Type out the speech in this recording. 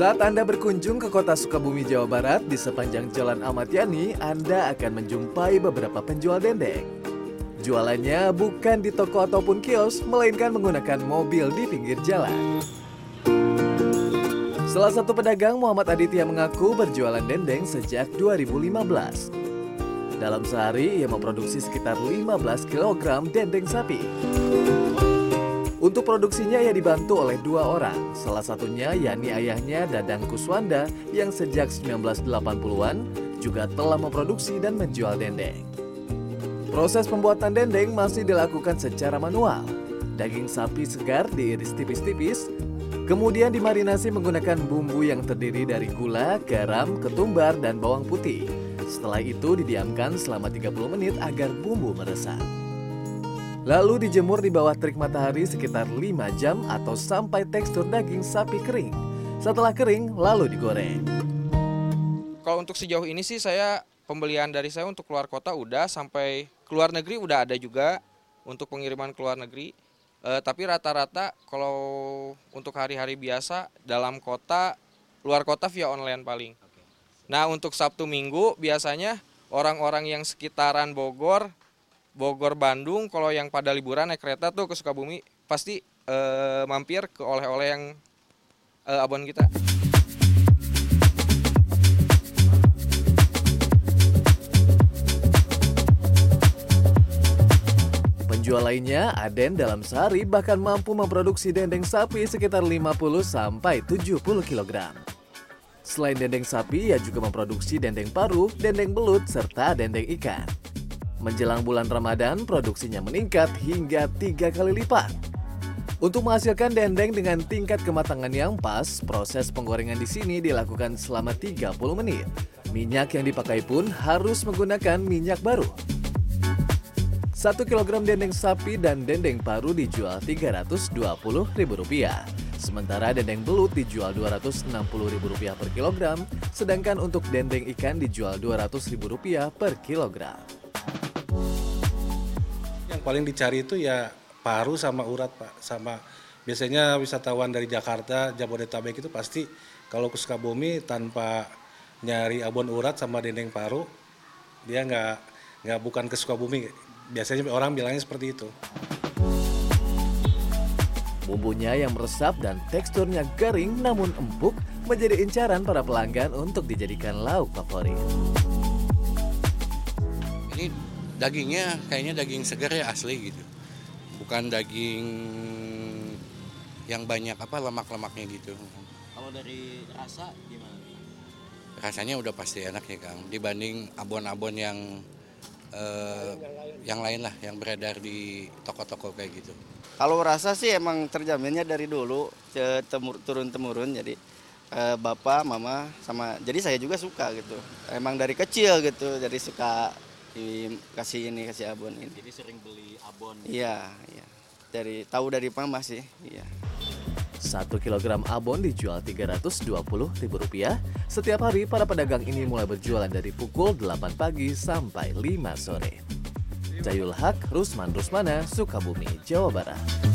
Saat Anda berkunjung ke kota Sukabumi, Jawa Barat, di sepanjang Jalan Ahmad Yani, Anda akan menjumpai beberapa penjual dendeng. Jualannya bukan di toko ataupun kios, melainkan menggunakan mobil di pinggir jalan. Salah satu pedagang Muhammad Aditya mengaku berjualan dendeng sejak 2015. Dalam sehari, ia memproduksi sekitar 15 kg dendeng sapi. Untuk produksinya ia dibantu oleh dua orang, salah satunya yakni ayahnya Dadang Kuswanda yang sejak 1980-an juga telah memproduksi dan menjual dendeng. Proses pembuatan dendeng masih dilakukan secara manual. Daging sapi segar diiris tipis-tipis, kemudian dimarinasi menggunakan bumbu yang terdiri dari gula, garam, ketumbar, dan bawang putih. Setelah itu didiamkan selama 30 menit agar bumbu meresap. Lalu dijemur di bawah terik matahari sekitar 5 jam atau sampai tekstur daging sapi kering. Setelah kering, lalu digoreng. Kalau untuk sejauh ini sih saya pembelian dari saya untuk keluar kota udah sampai keluar negeri udah ada juga untuk pengiriman keluar negeri. E, tapi rata-rata kalau untuk hari-hari biasa dalam kota, luar kota via online paling. Nah untuk Sabtu Minggu biasanya orang-orang yang sekitaran Bogor Bogor Bandung kalau yang pada liburan naik kereta tuh ke Sukabumi pasti uh, mampir ke oleh-oleh yang uh, abon kita. Penjual lainnya, Aden dalam sehari bahkan mampu memproduksi dendeng sapi sekitar 50 sampai 70 kg. Selain dendeng sapi, ia juga memproduksi dendeng paru, dendeng belut, serta dendeng ikan. Menjelang bulan Ramadan, produksinya meningkat hingga tiga kali lipat. Untuk menghasilkan dendeng dengan tingkat kematangan yang pas, proses penggorengan di sini dilakukan selama 30 menit. Minyak yang dipakai pun harus menggunakan minyak baru. 1 kg dendeng sapi dan dendeng paru dijual Rp320.000. Sementara dendeng belut dijual Rp260.000 per kilogram, sedangkan untuk dendeng ikan dijual Rp200.000 per kilogram. Yang paling dicari itu ya paru sama urat Pak, sama biasanya wisatawan dari Jakarta, Jabodetabek itu pasti kalau ke Sukabumi tanpa nyari abon urat sama dendeng paru, dia nggak nggak bukan ke Sukabumi. Biasanya orang bilangnya seperti itu. Bumbunya yang meresap dan teksturnya garing namun empuk menjadi incaran para pelanggan untuk dijadikan lauk favorit. Ini dagingnya kayaknya daging segar ya asli gitu. Bukan daging yang banyak apa lemak-lemaknya gitu. Kalau dari rasa gimana? Rasanya udah pasti enak ya kang. Dibanding abon-abon yang eh, yang lain lah yang beredar di toko-toko kayak gitu. Kalau rasa sih emang terjaminnya dari dulu turun temurun jadi eh, bapak mama sama jadi saya juga suka gitu. Emang dari kecil gitu jadi suka dikasih ini kasih abon ini. Jadi sering beli abon. Iya, iya. Dari tahu dari mama sih, iya. Satu kilogram abon dijual Rp320.000. Setiap hari para pedagang ini mulai berjualan dari pukul 8 pagi sampai 5 sore. Jayul Haq, Rusman Rusmana, Sukabumi, Jawa Barat.